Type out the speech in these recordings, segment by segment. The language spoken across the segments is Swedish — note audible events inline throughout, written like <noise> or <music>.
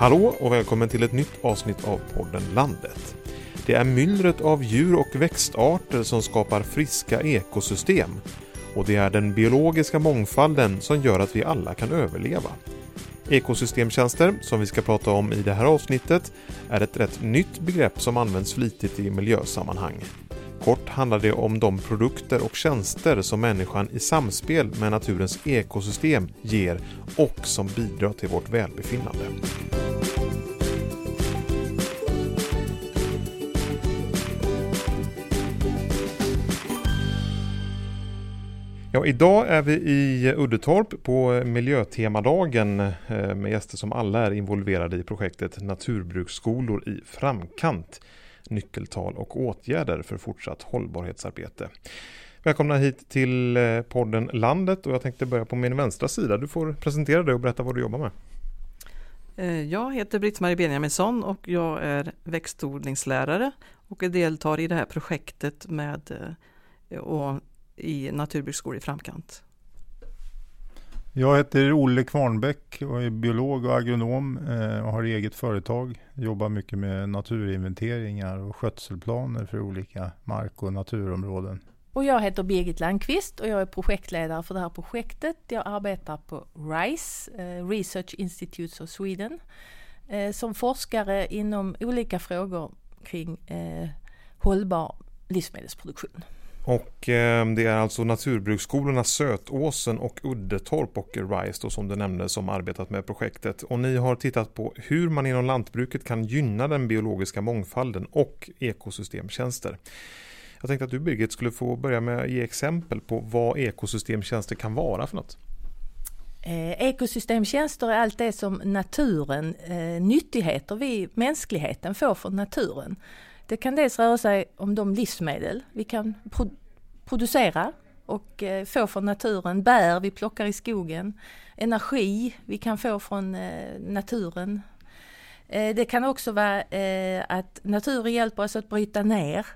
Hallå och välkommen till ett nytt avsnitt av podden Landet. Det är myllret av djur och växtarter som skapar friska ekosystem. Och det är den biologiska mångfalden som gör att vi alla kan överleva. Ekosystemtjänster, som vi ska prata om i det här avsnittet, är ett rätt nytt begrepp som används flitigt i miljösammanhang. Kort handlar det om de produkter och tjänster som människan i samspel med naturens ekosystem ger och som bidrar till vårt välbefinnande. Ja, idag är vi i Uddetorp på Miljötemadagen eh, med gäster som alla är involverade i projektet Naturbruksskolor i framkant. Nyckeltal och åtgärder för fortsatt hållbarhetsarbete. Välkomna hit till eh, podden Landet och jag tänkte börja på min vänstra sida. Du får presentera dig och berätta vad du jobbar med. Eh, jag heter Britt-Marie Benjaminsson och jag är växtodlingslärare och deltar i det här projektet med eh, och i naturbruksskola i framkant. Jag heter Olle Kvarnbäck och är biolog och agronom eh, och har eget företag. Jobbar mycket med naturinventeringar och skötselplaner för olika mark och naturområden. Och jag heter Birgit Landqvist och jag är projektledare för det här projektet. Jag arbetar på RISE, eh, Research Institutes of Sweden, eh, som forskare inom olika frågor kring hållbar livsmedelsproduktion. Och eh, det är alltså naturbruksskolorna Sötåsen och Uddetorp och RISE då, som du nämnde som arbetat med projektet. Och ni har tittat på hur man inom lantbruket kan gynna den biologiska mångfalden och ekosystemtjänster. Jag tänkte att du Birgit skulle få börja med att ge exempel på vad ekosystemtjänster kan vara för något. Eh, ekosystemtjänster är allt det som naturen, eh, nyttigheter vi mänskligheten får från naturen. Det kan dels röra sig om de livsmedel vi kan producera och eh, få från naturen, bär vi plockar i skogen, energi vi kan få från eh, naturen. Eh, det kan också vara att naturen hjälper oss att bryta ner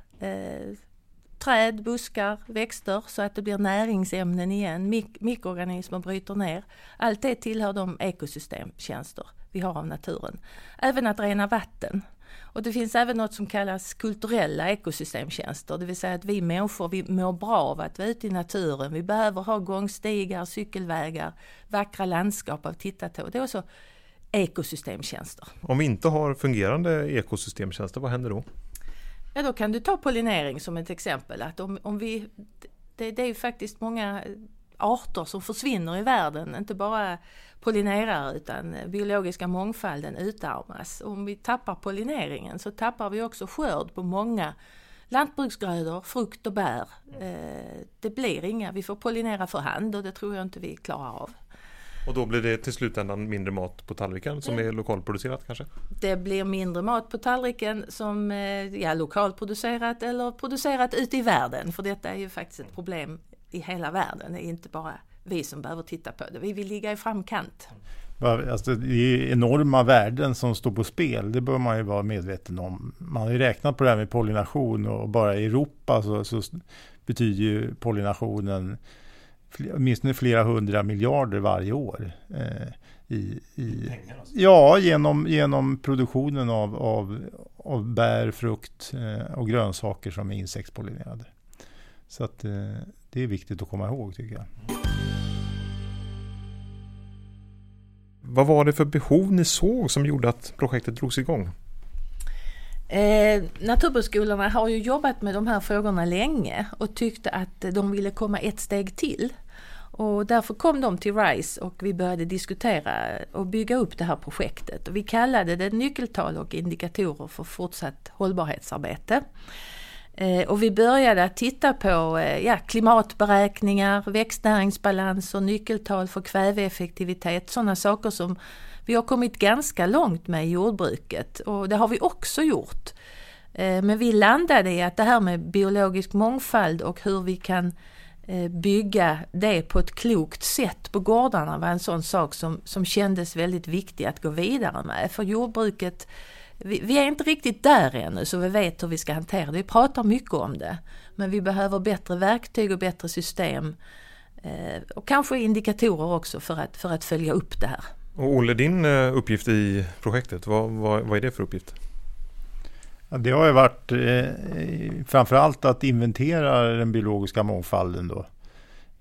träd, buskar, växter så att det blir näringsämnen igen. Mik mikroorganismer bryter ner. Allt det tillhör de ekosystemtjänster vi har av naturen. Även att rena vatten. Och det finns även något som kallas kulturella ekosystemtjänster, det vill säga att vi människor vi mår bra av att vara ute i naturen. Vi behöver ha gångstigar, cykelvägar, vackra landskap att titta på. Det är också ekosystemtjänster. Om vi inte har fungerande ekosystemtjänster, vad händer då? Ja, då kan du ta pollinering som ett exempel. Att om, om vi, det, det är ju faktiskt många arter som försvinner i världen, inte bara pollinerare utan biologiska mångfalden utarmas. Om vi tappar pollineringen så tappar vi också skörd på många lantbruksgrödor, frukt och bär. Eh, det blir inga, vi får pollinera för hand och det tror jag inte vi klarar av. Och då blir det till slutändan mindre mat på tallriken som är lokalproducerat kanske? Det blir mindre mat på tallriken som eh, ja, lokalproducerat eller producerat ute i världen. För detta är ju faktiskt ett problem i hela världen. Det är inte bara vi som behöver titta på det. Vi vill ligga i framkant. Alltså, det är enorma värden som står på spel. Det bör man ju vara medveten om. Man har ju räknat på det här med pollination och bara i Europa så, så betyder ju pollinationen åtminstone flera hundra miljarder varje år. Eh, i, i, alltså. Ja, genom, genom produktionen av, av, av bär, frukt eh, och grönsaker som är insektspollinerade. Så att, eh, det är viktigt att komma ihåg tycker jag. Vad var det för behov ni såg som gjorde att projektet drogs igång? Eh, Naturbrukskolorna har ju jobbat med de här frågorna länge och tyckte att de ville komma ett steg till. Och därför kom de till RISE och vi började diskutera och bygga upp det här projektet. Och vi kallade det nyckeltal och indikatorer för fortsatt hållbarhetsarbete. Eh, och vi började att titta på eh, ja, klimatberäkningar, växtnäringsbalans och nyckeltal för kväveeffektivitet, sådana saker som vi har kommit ganska långt med i jordbruket och det har vi också gjort. Eh, men vi landade i att det här med biologisk mångfald och hur vi kan bygga det på ett klokt sätt på gårdarna var en sån sak som, som kändes väldigt viktig att gå vidare med. För jordbruket vi, vi, är inte riktigt där ännu så vi vet hur vi ska hantera det. Vi pratar mycket om det. Men vi behöver bättre verktyg och bättre system. Eh, och kanske indikatorer också för att, för att följa upp det här. Och Olle, din eh, uppgift i projektet, vad, vad, vad är det för uppgift? Ja, det har ju varit eh, framförallt att inventera den biologiska mångfalden då,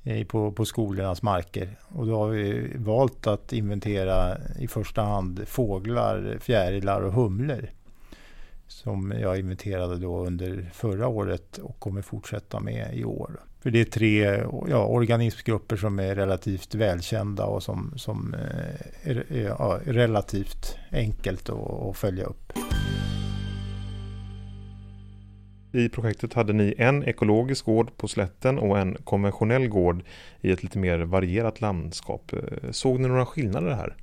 Eh, på, på skolornas marker. Och då har vi valt att inventera i första hand fåglar, fjärilar och humlor. Som jag inventerade då under förra året och kommer fortsätta med i år. För det är tre ja, organismgrupper som är relativt välkända och som, som eh, är, är, är relativt enkelt att, att följa upp. I projektet hade ni en ekologisk gård på slätten och en konventionell gård i ett lite mer varierat landskap. Eh, Såg ni några skillnader här?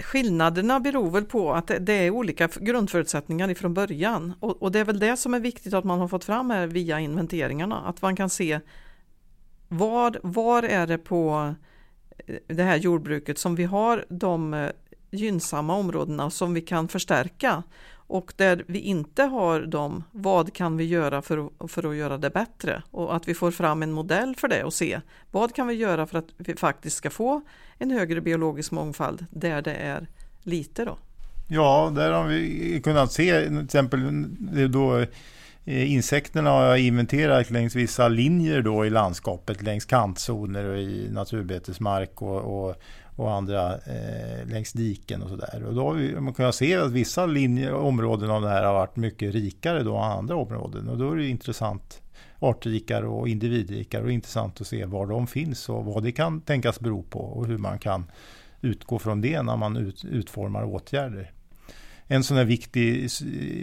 Skillnaderna beror väl på att det är olika grundförutsättningar ifrån början och, det är väl det som är viktigt att man har fått fram här via inventeringarna, att man kan se var, var är det på eh, det här jordbruket som vi har de eh, gynnsamma områdena som vi kan förstärka och där vi inte har dem, vad kan vi göra för, för att göra det bättre? Och att vi får fram en modell för det och se vad kan vi göra för att vi faktiskt ska få en högre biologisk mångfald där det är lite då? Ja, där har vi kunnat se till exempel då eh, insekterna har jag inventerat längs vissa linjer då i landskapet, längs kantzoner och i naturbetesmark och, och och andra eh, längs diken och sådär. Och då har vi, man kan se att vissa linjer, områden av det här har varit mycket rikare då än andra områden. Och då är det intressant, artrikare och individrikare och intressant att se var de finns och vad det kan tänkas bero på och hur man kan utgå från det när man ut, utformar åtgärder en sån här viktig,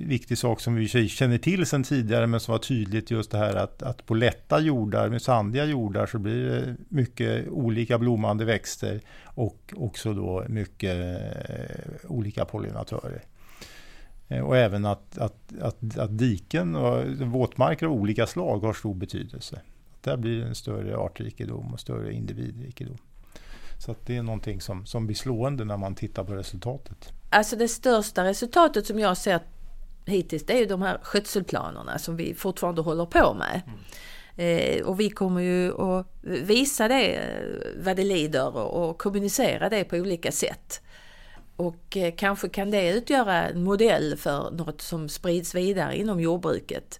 viktig sak som vi känner till sedan tidigare men som var tydligt just det här att, att på lätta jordar, med sandiga jordar så blir det mycket olika blommande växter och också då mycket eh, olika pollinatörer. Eh, och även att, att, att, att diken och våtmarker av olika slag har stor betydelse. Där blir det en större artrikedom och större individrikedom. Så det är någonting som, som blir slående när man tittar på resultatet. Alltså det största resultatet som jag ser hittills det är ju de här skötselplanerna som vi fortfarande håller på med. Mm. Eh, och vi kommer ju att visa det eh, vad det lider och, och kommunicera det på olika sätt. Och eh, kanske kan det utgöra en modell för något som sprids vidare inom jordbruket.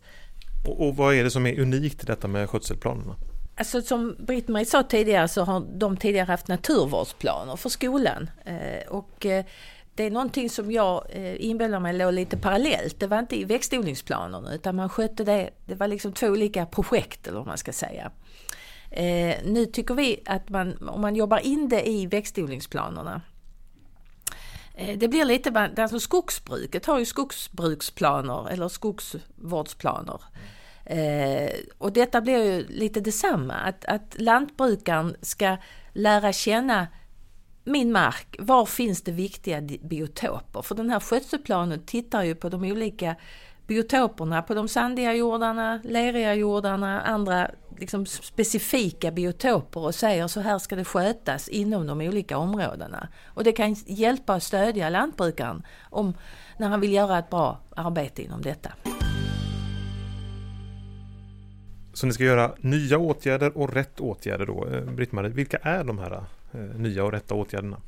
Och, och vad är det som är unikt i detta med skötselplanerna? Alltså som Britt-Marie sa tidigare så har de tidigare haft naturvårdsplaner för skolan. Eh, och eh, det är någonting som jag eh, inbillar mig låg lite parallellt. Det var inte i växtodlingsplanerna utan man skötte det, det var liksom två olika projekt eller vad man ska säga. Eh, nu tycker vi att man, om man jobbar in det i växtodlingsplanerna eh, det blir lite, alltså skogsbruket har ju skogsbruksplaner eller skogsvårdsplaner. Eh, och detta blir ju lite detsamma, att, att lantbrukaren ska lära känna min mark, var finns det viktiga biotoper? För den här skötselplanen tittar ju på de olika biotoperna, på de sandiga jordarna, leriga jordarna, andra liksom specifika biotoper och säger så här ska det skötas inom de olika områdena. Och det kan hjälpa och stödja lantbrukaren om, när han vill göra ett bra arbete inom detta. Så ni ska göra nya åtgärder och rätt åtgärder då. Eh, Britt-Marie, vilka är de här Eh, nya och rätta åtgärderna?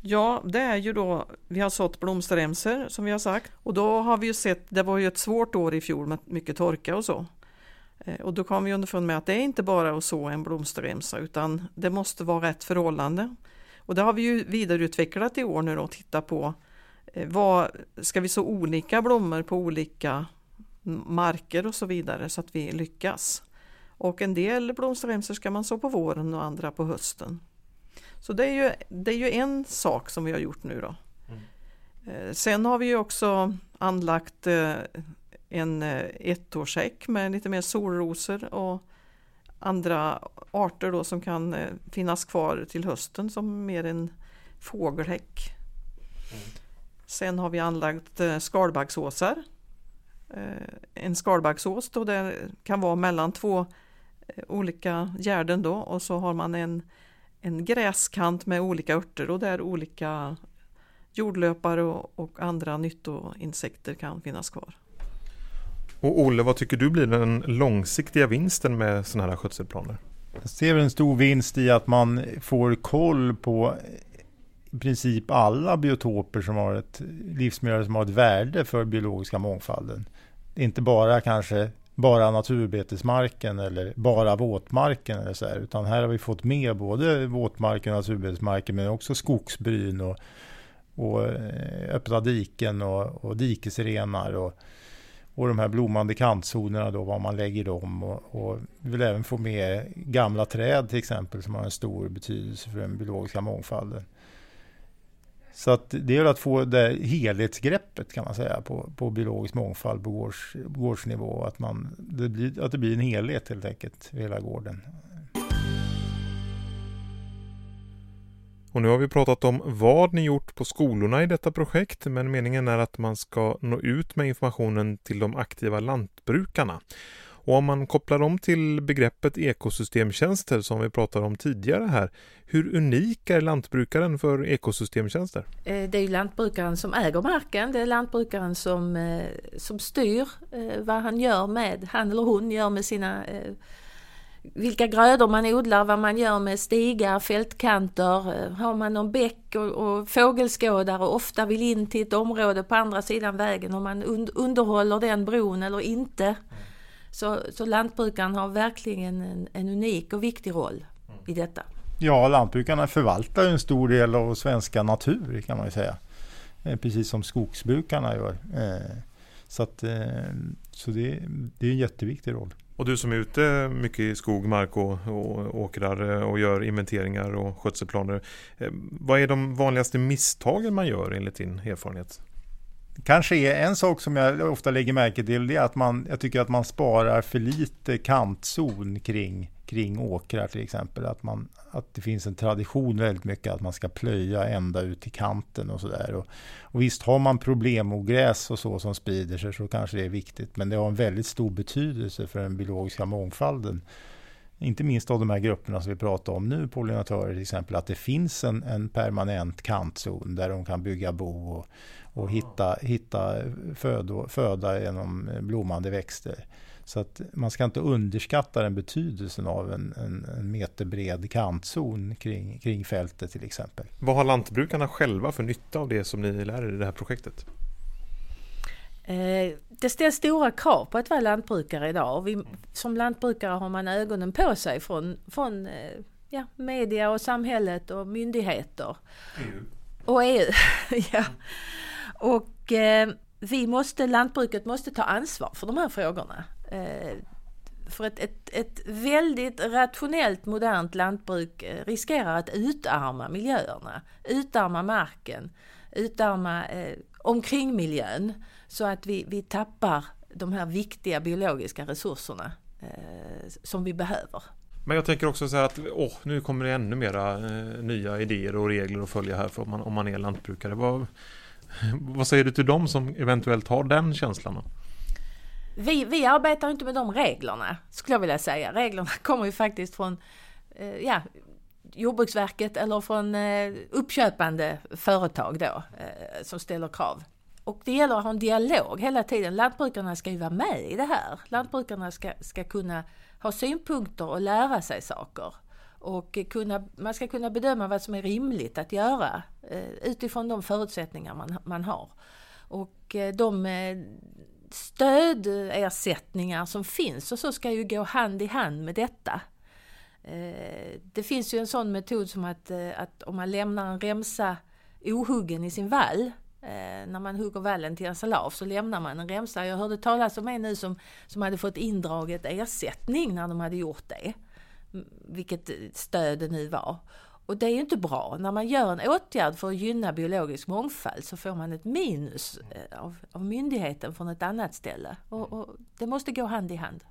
Ja, det är ju då, vi har sått blomsterremsor som vi har sagt och då har vi ju sett, det var ju ett svårt år i fjol med mycket torka och så. Eh, och då kom vi underfund med att det är inte bara att så en blomsterremsa utan det måste vara rätt förhållande. Och det har vi ju vidareutvecklat i år nu då och titta på eh, vad, ska vi så olika blommor på olika marker och så vidare så att vi lyckas. Och en del blomsterremsor ska man så på våren och andra på hösten. Så det är ju, det är ju en sak som vi har gjort nu då. Mm. Eh, sen har vi ju också anlagt eh, en eh, ettårsäck med lite mer solrosor och andra arter då som kan finnas kvar till hösten som mer en fågelhäck. Mm. Sen har vi anlagt skalbaggsåsar en skalbaggsås då det kan vara mellan två olika gärden då och så har man en, en gräskant med olika örter och där olika jordlöpare och, och andra nyttoinsekter kan finnas kvar. Och Olle, vad tycker du blir den långsiktiga vinsten med sådana här skötselplaner? Jag ser en stor vinst i att man får koll på i princip alla biotoper som har ett livsmiljö som har ett värde för biologiska mångfalden. Inte bara kanske bara naturbetesmarken eller bara våtmarken eller så här, utan här har vi fått med både våtmarken och naturbetesmarken men också skogsbryn och, och eh, öppna diken och, och dikesrenar och, och de här blommande kantzonerna då, var man lägger dem och, och vi vill även få med gamla träd till exempel som har en stor betydelse för den biologiska mångfalden. Så att det är att få det helhetsgreppet kan man säga på, på biologisk mångfald på gårds, gårdsnivå. Att, man, det blir, att det blir en helhet helt enkelt i hela gården. Och nu har vi pratat om vad ni gjort på skolorna i detta projekt, men meningen är att man ska nå ut med informationen till de aktiva lantbrukarna. Och om man kopplar om till begreppet ekosystemtjänster som vi pratade om tidigare här, hur unik är lantbrukaren för ekosystemtjänster? Eh, det är lantbrukaren som äger marken, det är lantbrukaren som, eh, som styr eh, vad han gör med, han eller hon gör med sina vilka grödor man odlar, vad man gör med stigar, fältkanter, har man någon bäck och, och fågelskådare och ofta vill in till ett område på andra sidan vägen om man un underhåller den bron eller inte. Så, så lantbrukaren har verkligen en, en unik och viktig roll i detta. Ja, lantbrukarna förvaltar en stor del av svenska natur kan man ju säga. Eh, precis som skogsbrukarna gör. Eh, så, att, eh, så det, det är en jätteviktig roll. Och du som är ute mycket i skog, mark och, och åkrar och gör inventeringar och skötselplaner. Vad är de vanligaste misstagen man gör enligt din erfarenhet? Kanske är en sak som jag ofta lägger märke till, det är att man, jag tycker att man sparar för lite kantzon kring, kring åkrar till exempel. Att, man, att det finns en tradition väldigt mycket att man ska plöja ända ut till kanten och sådär. Och, och visst, har man problemogräs och så som sprider sig så kanske det är viktigt, men det har en väldigt stor betydelse för den biologiska mångfalden. Inte minst av de här grupperna som vi pratar om nu, pollinatörer till exempel, att det finns en, en permanent kantzon där de kan bygga bo och, och hitta, hitta födo, föda genom blommande växter. Så att man ska inte underskatta den betydelsen av en, en, en meterbred kantzon kring, kring fältet till exempel. Vad har lantbrukarna själva för nytta av det som ni lär er i det här projektet? Eh, det ställs stora krav på att vara lantbrukare idag. Vi, som lantbrukare har man ögonen på sig från, från eh, ja, media och samhället och myndigheter. EU. Och EU, <laughs> ja. Och eh, vi måste, lantbruket måste ta ansvar för de här frågorna. Eh, för ett, ett, ett väldigt rationellt modernt lantbruk eh, riskerar att utarma miljöerna, utarma marken, utarma eh, omkringmiljön så att vi, vi tappar de här viktiga biologiska resurserna eh, som vi behöver. Men jag tänker också så här att åh, nu kommer det ännu mera eh, nya idéer och regler att följa här för om man, om man är lantbrukare. Vad, vad säger du till dem som eventuellt har den känslan? Vi, vi arbetar inte med de reglerna, skulle jag vilja säga. Reglerna <laughs> kommer ju faktiskt från eh, ja, Jordbruksverket eller från eh, uppköpande företag då, eh, som ställer krav. Och det gäller att ha en dialog hela tiden. Lantbrukarna ska ju vara med i det här. Lantbrukarna ska, ska kunna ha synpunkter och lära sig saker. Och kunna, man ska kunna bedöma vad som är rimligt att göra eh, utifrån de förutsättningar man, man har. Och eh, de eh, stödersättningar som finns och så ska ju gå hand i hand med detta. Det finns ju en sån metod som att, att om man lämnar en remsa ohuggen i sin vall när man hugger vallen till en salaf så lämnar man en remsa. Jag hörde talas om en nu som, som hade fått indraget ersättning när de hade gjort det. Vilket stöd det nu var. Och det är ju inte bra. När man gör en åtgärd för att gynna biologisk mångfald så får man ett minus eh, av, av myndigheten från ett annat ställe. Och, och, det måste gå hand i hand.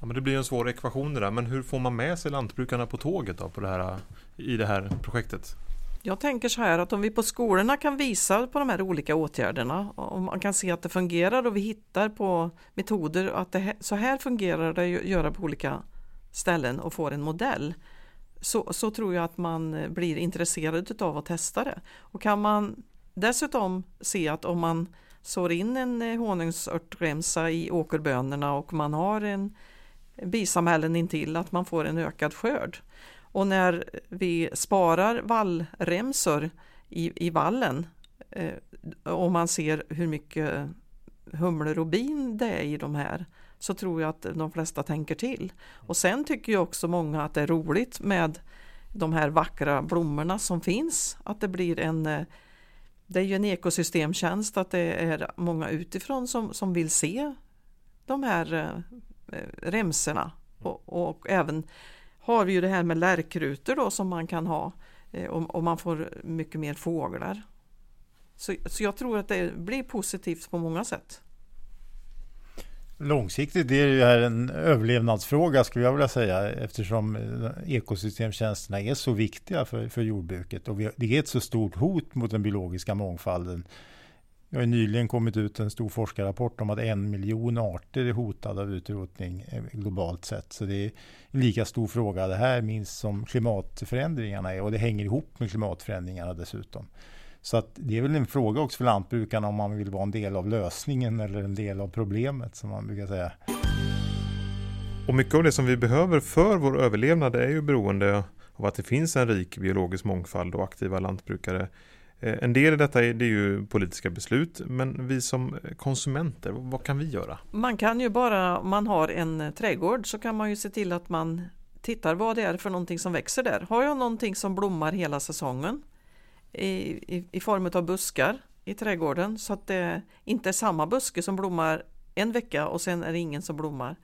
Ja, men det blir en svår ekvation det där. Men hur får man med sig lantbrukarna på tåget då, på det här, i det här projektet? Jag tänker så här att om vi på skolorna kan visa på de här olika åtgärderna och man kan se att det fungerar och vi hittar på metoder att det, så här fungerar det att göra på olika ställen och får en modell så, så tror jag att man eh, blir intresserad av att testa det. Och kan man dessutom se att om man sår in en eh, honungsörtremsa i åkerbönorna och man har en bisamhällen intill att man får en ökad skörd och när vi sparar vallremsor i, i vallen. Eh, och man ser hur mycket humlor och bin det är i de här så tror jag att de flesta tänker till. Och sen tycker ju också många att det är roligt med de här vackra blommorna som finns. Att det blir en eh, det är ju en ekosystemtjänst att det är många utifrån som, som vill se de här eh, remserna. Och, och, även har vi ju det här med lärkrutor då som man kan ha eh, och, och man får mycket mer fåglar. Så, så jag tror att det blir positivt på många sätt. Långsiktigt är det här en överlevnadsfråga skulle jag vilja säga eftersom eh, ekosystemtjänsterna är så viktiga för, för jordbruket och vi, det är ett så stort hot mot den biologiska mångfalden. Det har nyligen kommit ut en stor forskarrapport om att en miljon arter är hotade av utrotning eh, globalt sett. Så det är en lika stor fråga det här minst som klimatförändringarna är och det hänger ihop med klimatförändringarna dessutom. Så att det är väl en fråga också för lantbrukarna om man vill vara en del av lösningen eller en del av problemet som man brukar säga. Och mycket av det som vi behöver för vår överlevnad är ju beroende av att det finns en rik biologisk mångfald och aktiva lantbrukare. Eh, en del i detta är, det är ju politiska beslut, men vi som konsumenter, vad kan vi göra? Man kan ju bara, om man har en trädgård så kan man ju se till att man tittar vad det är för någonting som växer där. Har jag någonting som blommar hela säsongen i, i, i form av buskar i trädgården så att det inte är samma buske som blommar en vecka och sen är det ingen som blommar.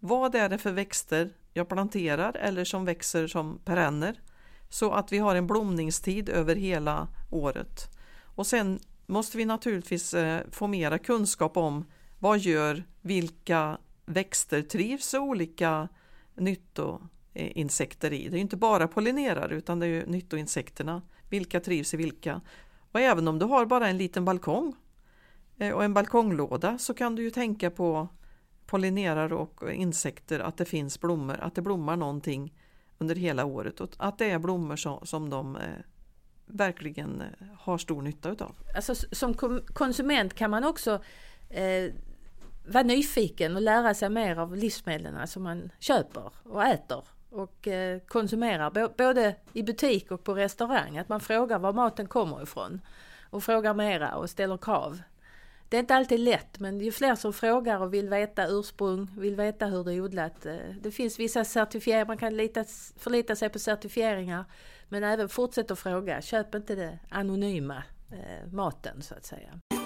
Vad är det för växter jag planterar eller som växer som perenner så att vi har en blomningstid över hela året. Och sen måste vi naturligtvis eh, få mera kunskap om vad gör vilka växter trivs och olika nyttoinsekter i. Det är inte bara pollinerare utan det är nyttoinsekterna vilka trivs i vilka? Och även om du har bara en liten balkong eh, och en balkonglåda så kan du ju tänka på pollinerare och insekter, att det finns blommor, att det blommar någonting under hela året och att det är blommor som, som de eh, verkligen eh, har stor nytta utav. Alltså, som konsument kan man också eh, vara nyfiken och lära sig mer av livsmedlen som man köper och äter och eh, konsumerar både i butik och på restaurang. Att man frågar var maten kommer ifrån och frågar mera och ställer krav. Det är inte alltid lätt men ju fler som frågar och vill veta ursprung, vill veta hur det är odlat. Eh, det finns vissa certifieringar, man kan lita, förlita sig på certifieringar men även fortsätt att fråga. Köp inte det anonyma eh, maten så att säga.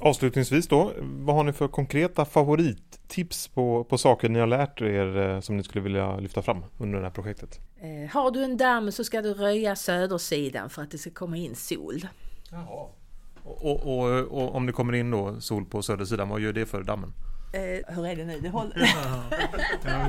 Avslutningsvis då, vad har ni för konkreta favorittips på, på saker ni har lärt er eh, som ni skulle vilja lyfta fram under det här projektet? Eh, har du en damm så ska du röja södersidan för att det ska komma in sol. Jaha. Och, och, och, och om det kommer in då sol på södersidan, vad gör det för dammen? Eh, hur är det nu? Det, håller... ja,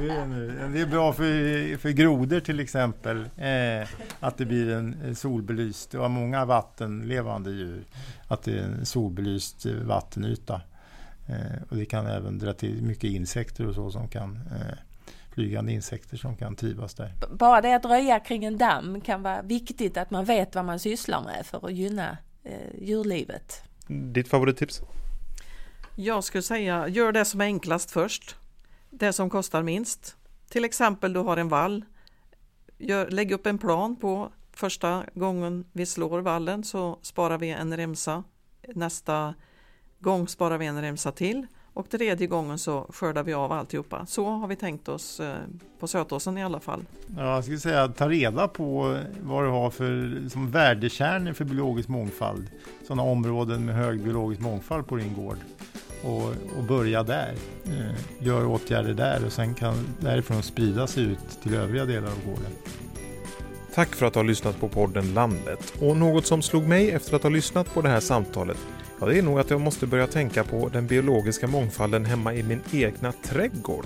det, är, bra för, för grodor till exempel. Eh, att det blir en solbelyst. Det var många vattenlevande djur. Att det är en solbelyst vattenyta. Eh, och det kan även dra till mycket insekter och så som kan eh, flygande insekter som kan trivas där. Bara det att röja kring en damm kan vara viktigt att man vet vad man sysslar med för att gynna eh, djurlivet. Ditt favorittips? Jag skulle säga gör det som är enklast först. Det som kostar minst. Till exempel du har en vall. Gör, lägg upp en plan på första gången vi slår vallen så sparar vi en remsa. Nästa gång sparar vi en remsa till och tredje gången så skördar vi av alltihopa. Så har vi tänkt oss eh, på Sötåsen i alla fall. Ja, jag skulle säga ta reda på vad du har för som värdekärnor för biologisk mångfald. Sådana områden med hög biologisk mångfald på din gård och, och börja där. Eh, gör åtgärder där och sen kan därifrån sprida sig ut till övriga delar av gården. Tack för att du har lyssnat på podden Landet. Och något som slog mig efter att ha lyssnat på det här samtalet Ja, det är nog att jag måste börja tänka på den biologiska mångfalden hemma i min egna trädgård.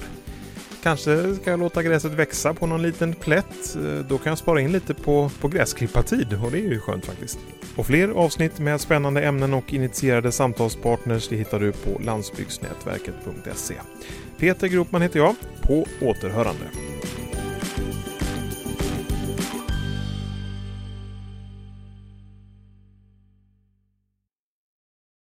Kanske ska jag låta gräset växa på någon liten plätt. Eh, då kan jag spara in lite på, på gräsklippartid och det är ju skönt faktiskt. Och fler avsnitt med spännande ämnen och initierade samtalspartners det hittar du på landsbygdsnätverket.se. Peter Gropman heter jag. På återhörande.